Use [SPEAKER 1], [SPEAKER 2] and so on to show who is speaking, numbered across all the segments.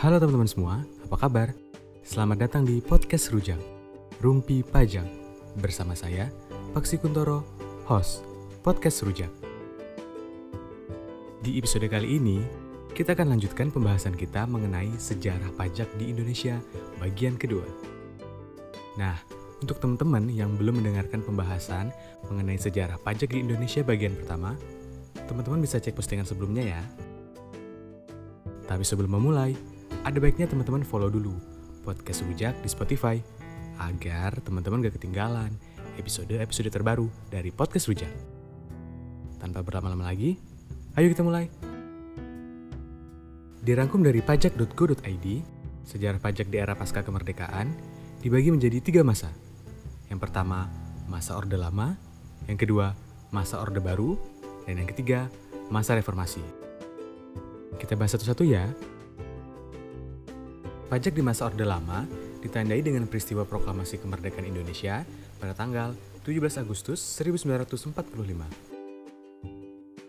[SPEAKER 1] Halo teman-teman semua, apa kabar? Selamat datang di Podcast Rujak, Rumpi Pajak. Bersama saya, Paksi Kuntoro, host Podcast Rujak. Di episode kali ini, kita akan lanjutkan pembahasan kita mengenai sejarah pajak di Indonesia bagian kedua. Nah, untuk teman-teman yang belum mendengarkan pembahasan mengenai sejarah pajak di Indonesia bagian pertama, teman-teman bisa cek postingan sebelumnya ya. Tapi sebelum memulai, ada baiknya teman-teman follow dulu podcast Rujak di Spotify agar teman-teman gak ketinggalan episode-episode terbaru dari podcast Rujak. Tanpa berlama-lama lagi, ayo kita mulai. Dirangkum dari pajak.go.id, sejarah pajak di era pasca kemerdekaan dibagi menjadi tiga masa. Yang pertama, masa Orde Lama, yang kedua, masa Orde Baru, dan yang ketiga, masa reformasi. Kita bahas satu-satu ya. Pajak di masa Orde Lama ditandai dengan peristiwa proklamasi kemerdekaan Indonesia pada tanggal 17 Agustus 1945.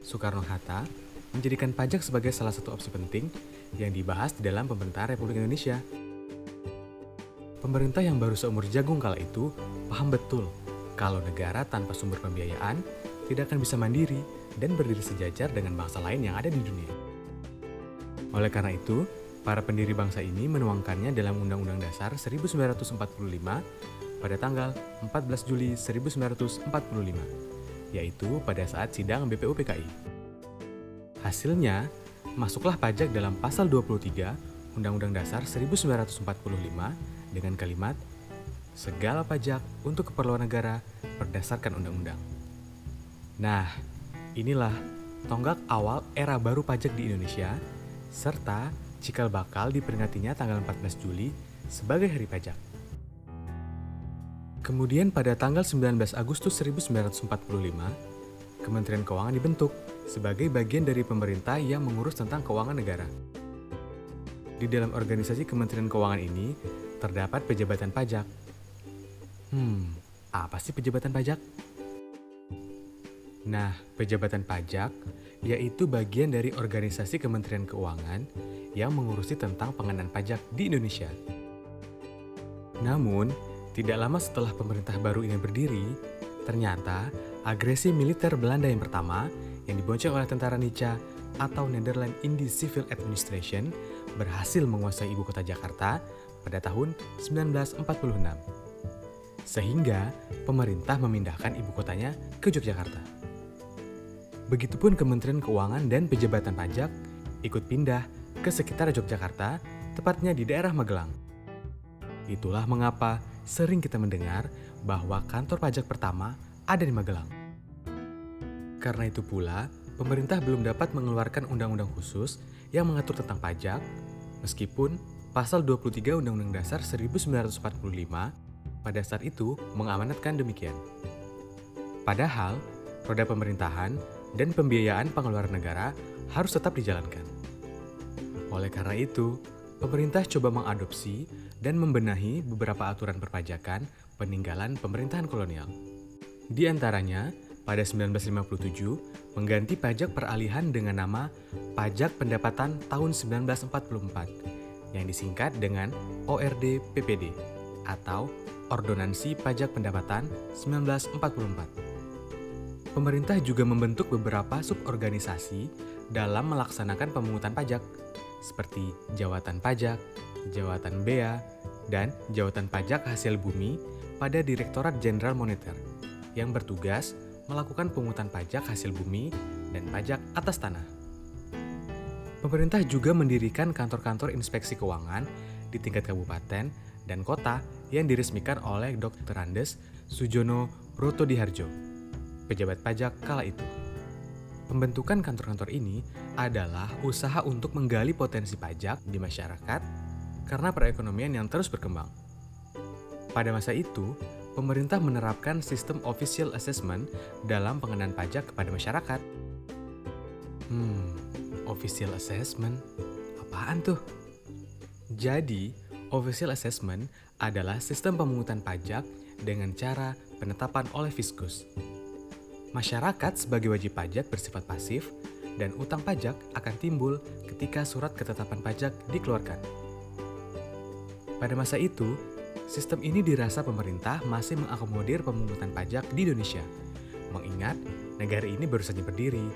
[SPEAKER 1] Soekarno-Hatta menjadikan pajak sebagai salah satu opsi penting yang dibahas di dalam pemerintahan Republik Indonesia. Pemerintah yang baru seumur jagung kala itu paham betul kalau negara tanpa sumber pembiayaan tidak akan bisa mandiri dan berdiri sejajar dengan bangsa lain yang ada di dunia. Oleh karena itu, Para pendiri bangsa ini menuangkannya dalam Undang-Undang Dasar 1945 pada tanggal 14 Juli 1945, yaitu pada saat sidang BPUPKI. Hasilnya, masuklah pajak dalam pasal 23 Undang-Undang Dasar 1945 dengan kalimat segala pajak untuk keperluan negara berdasarkan undang-undang. Nah, inilah tonggak awal era baru pajak di Indonesia serta cikal bakal diperingatinya tanggal 14 Juli sebagai hari pajak. Kemudian pada tanggal 19 Agustus 1945, Kementerian Keuangan dibentuk sebagai bagian dari pemerintah yang mengurus tentang keuangan negara. Di dalam organisasi Kementerian Keuangan ini terdapat pejabatan pajak. Hmm, apa sih pejabatan pajak? Nah, pejabatan pajak yaitu bagian dari organisasi Kementerian Keuangan yang mengurusi tentang pengenaan pajak di Indonesia. Namun, tidak lama setelah pemerintah baru ini berdiri, ternyata agresi militer Belanda yang pertama yang dibonceng oleh tentara Nica atau Netherlands Indies Civil Administration berhasil menguasai ibu kota Jakarta pada tahun 1946. Sehingga pemerintah memindahkan ibu kotanya ke Yogyakarta. Begitupun Kementerian Keuangan dan Pejabatan Pajak ikut pindah ke sekitar Yogyakarta, tepatnya di daerah Magelang. Itulah mengapa sering kita mendengar bahwa kantor pajak pertama ada di Magelang. Karena itu pula, pemerintah belum dapat mengeluarkan undang-undang khusus yang mengatur tentang pajak, meskipun pasal 23 Undang-Undang Dasar 1945 pada saat itu mengamanatkan demikian. Padahal, roda pemerintahan dan pembiayaan pengeluaran negara harus tetap dijalankan. Oleh karena itu, pemerintah coba mengadopsi dan membenahi beberapa aturan perpajakan peninggalan pemerintahan kolonial. Di antaranya, pada 1957 mengganti pajak peralihan dengan nama Pajak Pendapatan tahun 1944 yang disingkat dengan ORD PPD atau Ordonansi Pajak Pendapatan 1944. Pemerintah juga membentuk beberapa suborganisasi dalam melaksanakan pemungutan pajak seperti Jawatan Pajak, Jawatan Bea, dan Jawatan Pajak Hasil Bumi pada Direktorat Jenderal Moneter yang bertugas melakukan pungutan pajak hasil bumi dan pajak atas tanah. Pemerintah juga mendirikan kantor-kantor inspeksi keuangan di tingkat kabupaten dan kota yang diresmikan oleh Dr. Andes Sujono Brotodiharjo, pejabat pajak kala itu. Pembentukan kantor-kantor ini adalah usaha untuk menggali potensi pajak di masyarakat karena perekonomian yang terus berkembang. Pada masa itu, pemerintah menerapkan sistem official assessment dalam pengenaan pajak kepada masyarakat. Hmm, official assessment? Apaan tuh? Jadi, official assessment adalah sistem pemungutan pajak dengan cara penetapan oleh fiskus Masyarakat sebagai wajib pajak bersifat pasif dan utang pajak akan timbul ketika surat ketetapan pajak dikeluarkan. Pada masa itu, sistem ini dirasa pemerintah masih mengakomodir pemungutan pajak di Indonesia. Mengingat negara ini baru saja berdiri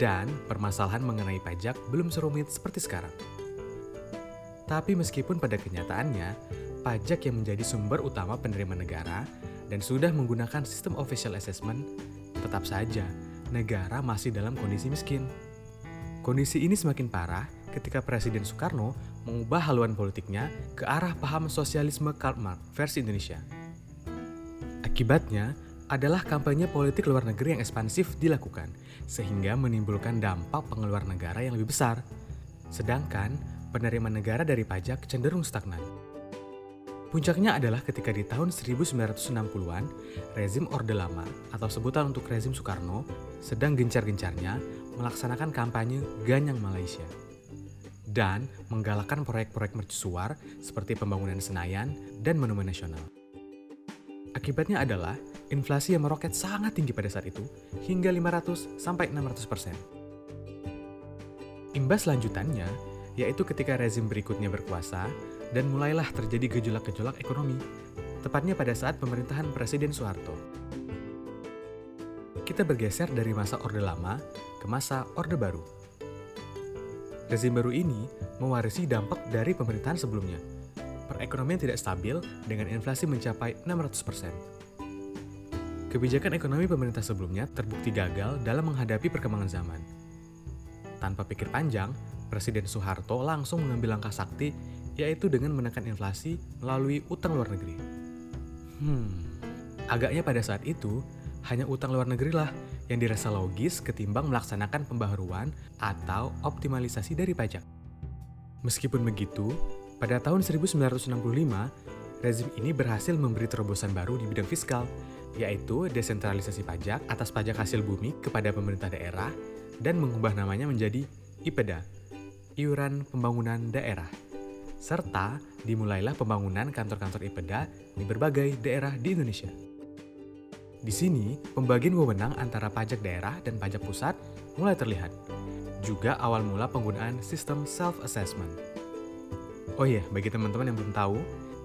[SPEAKER 1] dan permasalahan mengenai pajak belum serumit seperti sekarang. Tapi meskipun pada kenyataannya, pajak yang menjadi sumber utama penerima negara dan sudah menggunakan sistem official assessment, tetap saja negara masih dalam kondisi miskin. Kondisi ini semakin parah ketika Presiden Soekarno mengubah haluan politiknya ke arah paham sosialisme Karl Marx versi Indonesia. Akibatnya adalah kampanye politik luar negeri yang ekspansif dilakukan, sehingga menimbulkan dampak pengeluar negara yang lebih besar. Sedangkan penerimaan negara dari pajak cenderung stagnan. Puncaknya adalah ketika di tahun 1960-an, rezim Orde Lama atau sebutan untuk rezim Soekarno sedang gencar-gencarnya melaksanakan kampanye Ganyang Malaysia dan menggalakkan proyek-proyek mercusuar seperti pembangunan Senayan dan Monumen Nasional. Akibatnya adalah inflasi yang meroket sangat tinggi pada saat itu, hingga 500 sampai 600 persen. Imbas lanjutannya yaitu ketika rezim berikutnya berkuasa dan mulailah terjadi gejolak-gejolak ekonomi, tepatnya pada saat pemerintahan Presiden Soeharto. Kita bergeser dari masa Orde Lama ke masa Orde Baru. Rezim baru ini mewarisi dampak dari pemerintahan sebelumnya. Perekonomian tidak stabil dengan inflasi mencapai 600%. Kebijakan ekonomi pemerintah sebelumnya terbukti gagal dalam menghadapi perkembangan zaman. Tanpa pikir panjang, Presiden Soeharto langsung mengambil langkah sakti, yaitu dengan menekan inflasi melalui utang luar negeri. Hmm, agaknya pada saat itu, hanya utang luar negeri lah yang dirasa logis ketimbang melaksanakan pembaharuan atau optimalisasi dari pajak. Meskipun begitu, pada tahun 1965, rezim ini berhasil memberi terobosan baru di bidang fiskal, yaitu desentralisasi pajak atas pajak hasil bumi kepada pemerintah daerah dan mengubah namanya menjadi IPEDA iuran pembangunan daerah. Serta dimulailah pembangunan kantor-kantor IPEDA di berbagai daerah di Indonesia. Di sini, pembagian wewenang antara pajak daerah dan pajak pusat mulai terlihat. Juga awal mula penggunaan sistem self-assessment. Oh iya, bagi teman-teman yang belum tahu,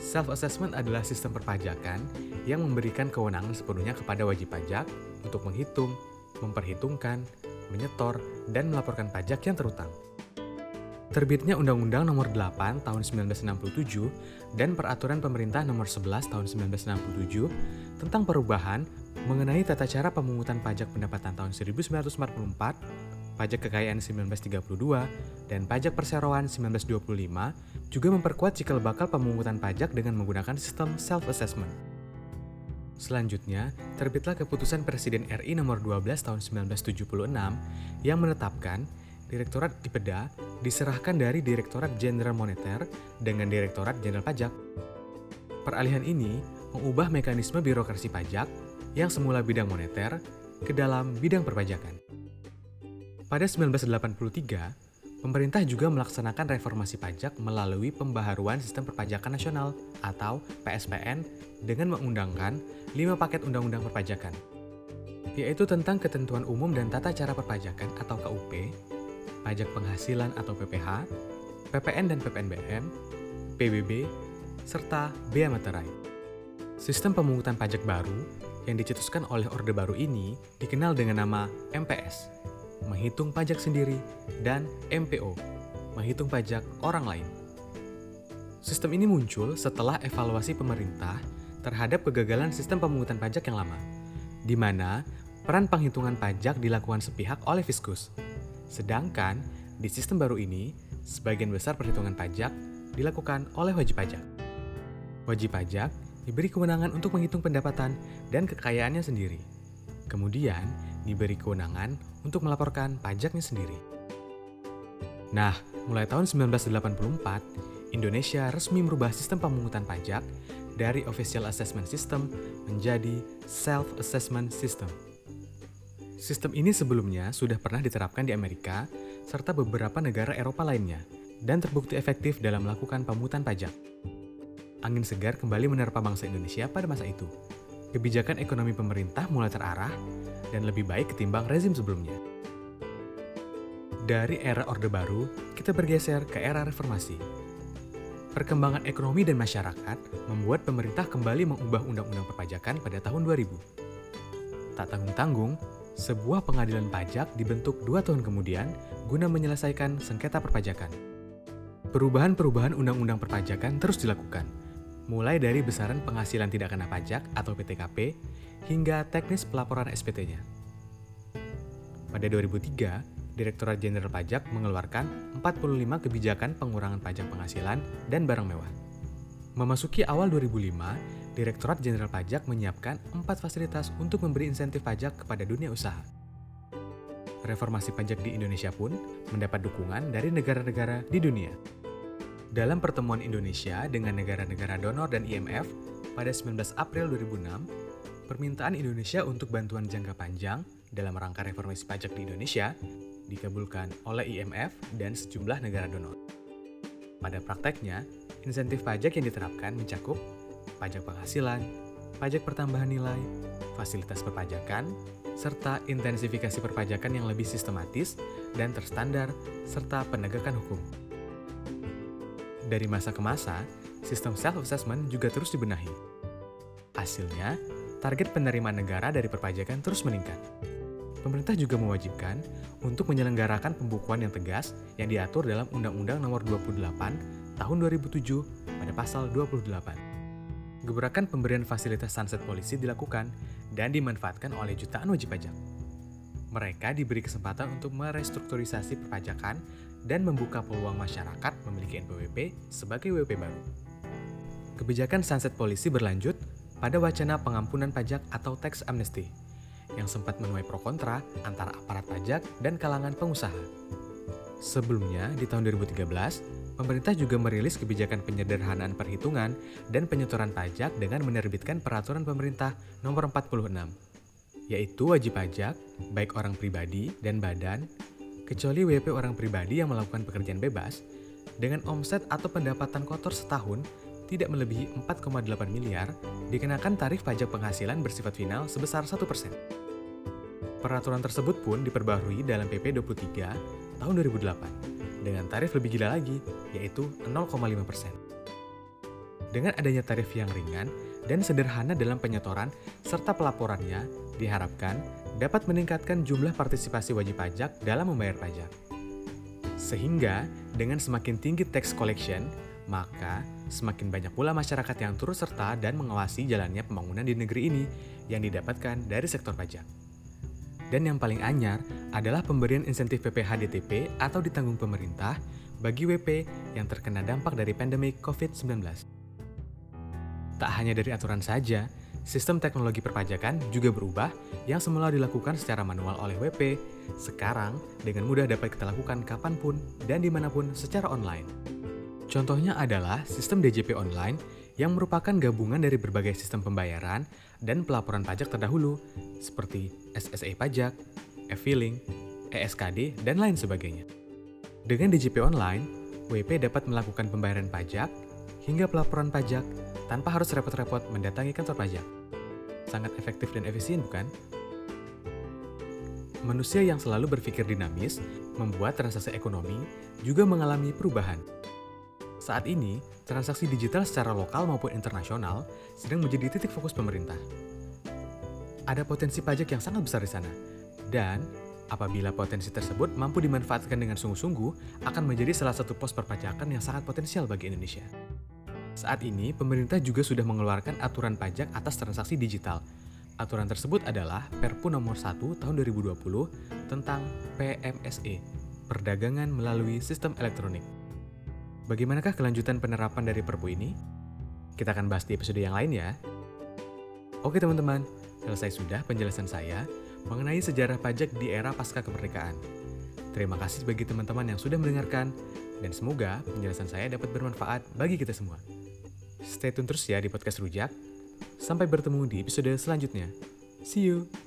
[SPEAKER 1] self-assessment adalah sistem perpajakan yang memberikan kewenangan sepenuhnya kepada wajib pajak untuk menghitung, memperhitungkan, menyetor, dan melaporkan pajak yang terutang. Terbitnya Undang-Undang Nomor 8 Tahun 1967 dan Peraturan Pemerintah Nomor 11 Tahun 1967 tentang perubahan mengenai tata cara pemungutan pajak pendapatan tahun 1944, pajak kekayaan 1932, dan pajak perseroan 1925 juga memperkuat cikal bakal pemungutan pajak dengan menggunakan sistem self-assessment. Selanjutnya, terbitlah keputusan Presiden RI nomor 12 tahun 1976 yang menetapkan Direktorat IPEDA diserahkan dari Direktorat Jenderal Moneter dengan Direktorat Jenderal Pajak. Peralihan ini mengubah mekanisme birokrasi pajak yang semula bidang moneter ke dalam bidang perpajakan. Pada 1983, pemerintah juga melaksanakan reformasi pajak melalui pembaharuan sistem perpajakan nasional atau PSPN dengan mengundangkan lima paket undang-undang perpajakan, yaitu tentang ketentuan umum dan tata cara perpajakan atau KUP, pajak penghasilan atau PPH, PPN dan PPNBM, PBB, serta Bea Materai. Sistem pemungutan pajak baru yang dicetuskan oleh Orde Baru ini dikenal dengan nama MPS, menghitung pajak sendiri, dan MPO, menghitung pajak orang lain. Sistem ini muncul setelah evaluasi pemerintah terhadap kegagalan sistem pemungutan pajak yang lama, di mana peran penghitungan pajak dilakukan sepihak oleh Fiskus, Sedangkan di sistem baru ini, sebagian besar perhitungan pajak dilakukan oleh wajib pajak. Wajib pajak diberi kewenangan untuk menghitung pendapatan dan kekayaannya sendiri. Kemudian, diberi kewenangan untuk melaporkan pajaknya sendiri. Nah, mulai tahun 1984, Indonesia resmi merubah sistem pemungutan pajak dari Official Assessment System menjadi Self-Assessment System. Sistem ini sebelumnya sudah pernah diterapkan di Amerika serta beberapa negara Eropa lainnya dan terbukti efektif dalam melakukan pemungutan pajak. Angin segar kembali menerpa bangsa Indonesia pada masa itu. Kebijakan ekonomi pemerintah mulai terarah dan lebih baik ketimbang rezim sebelumnya. Dari era Orde Baru, kita bergeser ke era reformasi. Perkembangan ekonomi dan masyarakat membuat pemerintah kembali mengubah undang-undang perpajakan pada tahun 2000. Tak tanggung-tanggung, sebuah pengadilan pajak dibentuk dua tahun kemudian guna menyelesaikan sengketa perpajakan. Perubahan-perubahan undang-undang perpajakan terus dilakukan, mulai dari besaran penghasilan tidak kena pajak atau PTKP hingga teknis pelaporan SPT-nya. Pada 2003, Direktorat Jenderal Pajak mengeluarkan 45 kebijakan pengurangan pajak penghasilan dan barang mewah. Memasuki awal 2005, Direktorat Jenderal Pajak menyiapkan empat fasilitas untuk memberi insentif pajak kepada dunia usaha. Reformasi pajak di Indonesia pun mendapat dukungan dari negara-negara di dunia. Dalam pertemuan Indonesia dengan negara-negara donor dan IMF pada 19 April 2006, permintaan Indonesia untuk bantuan jangka panjang dalam rangka reformasi pajak di Indonesia dikabulkan oleh IMF dan sejumlah negara donor. Pada prakteknya, insentif pajak yang diterapkan mencakup pajak penghasilan, pajak pertambahan nilai, fasilitas perpajakan, serta intensifikasi perpajakan yang lebih sistematis dan terstandar, serta penegakan hukum. Dari masa ke masa, sistem self-assessment juga terus dibenahi. Hasilnya, target penerimaan negara dari perpajakan terus meningkat pemerintah juga mewajibkan untuk menyelenggarakan pembukuan yang tegas yang diatur dalam Undang-Undang Nomor 28 Tahun 2007 pada pasal 28. Gebrakan pemberian fasilitas sunset polisi dilakukan dan dimanfaatkan oleh jutaan wajib pajak. Mereka diberi kesempatan untuk merestrukturisasi perpajakan dan membuka peluang masyarakat memiliki NPWP sebagai WP baru. Kebijakan sunset polisi berlanjut pada wacana pengampunan pajak atau tax amnesty yang sempat menuai pro kontra antara aparat pajak dan kalangan pengusaha. Sebelumnya, di tahun 2013, pemerintah juga merilis kebijakan penyederhanaan perhitungan dan penyetoran pajak dengan menerbitkan peraturan pemerintah nomor 46, yaitu wajib pajak, baik orang pribadi dan badan, kecuali WP orang pribadi yang melakukan pekerjaan bebas, dengan omset atau pendapatan kotor setahun tidak melebihi 4,8 miliar, dikenakan tarif pajak penghasilan bersifat final sebesar 1%. Peraturan tersebut pun diperbarui dalam PP 23 tahun 2008 dengan tarif lebih gila lagi, yaitu 0,5%. Dengan adanya tarif yang ringan dan sederhana dalam penyetoran serta pelaporannya, diharapkan dapat meningkatkan jumlah partisipasi wajib pajak dalam membayar pajak. Sehingga, dengan semakin tinggi tax collection, maka semakin banyak pula masyarakat yang turut serta dan mengawasi jalannya pembangunan di negeri ini yang didapatkan dari sektor pajak. Dan yang paling anyar adalah pemberian insentif PPh DTP atau ditanggung pemerintah bagi WP yang terkena dampak dari pandemi COVID-19. Tak hanya dari aturan saja, sistem teknologi perpajakan juga berubah yang semula dilakukan secara manual oleh WP, sekarang dengan mudah dapat kita lakukan kapan pun dan di mana pun secara online. Contohnya adalah sistem DJP online yang merupakan gabungan dari berbagai sistem pembayaran dan pelaporan pajak terdahulu, seperti SSA pajak, e-filing, ESKD, dan lain sebagainya. Dengan DJP Online, WP dapat melakukan pembayaran pajak hingga pelaporan pajak tanpa harus repot-repot mendatangi kantor pajak. Sangat efektif dan efisien, bukan? Manusia yang selalu berpikir dinamis membuat transaksi ekonomi juga mengalami perubahan. Saat ini, transaksi digital secara lokal maupun internasional sedang menjadi titik fokus pemerintah. Ada potensi pajak yang sangat besar di sana, dan apabila potensi tersebut mampu dimanfaatkan dengan sungguh-sungguh, akan menjadi salah satu pos perpajakan yang sangat potensial bagi Indonesia. Saat ini, pemerintah juga sudah mengeluarkan aturan pajak atas transaksi digital. Aturan tersebut adalah Perpu nomor 1 tahun 2020 tentang PMSE, perdagangan melalui sistem elektronik. Bagaimanakah kelanjutan penerapan dari Perpu ini? Kita akan bahas di episode yang lain ya. Oke teman-teman, selesai sudah penjelasan saya mengenai sejarah pajak di era pasca kemerdekaan. Terima kasih bagi teman-teman yang sudah mendengarkan, dan semoga penjelasan saya dapat bermanfaat bagi kita semua. Stay tune terus ya di podcast Rujak. Sampai bertemu di episode selanjutnya. See you!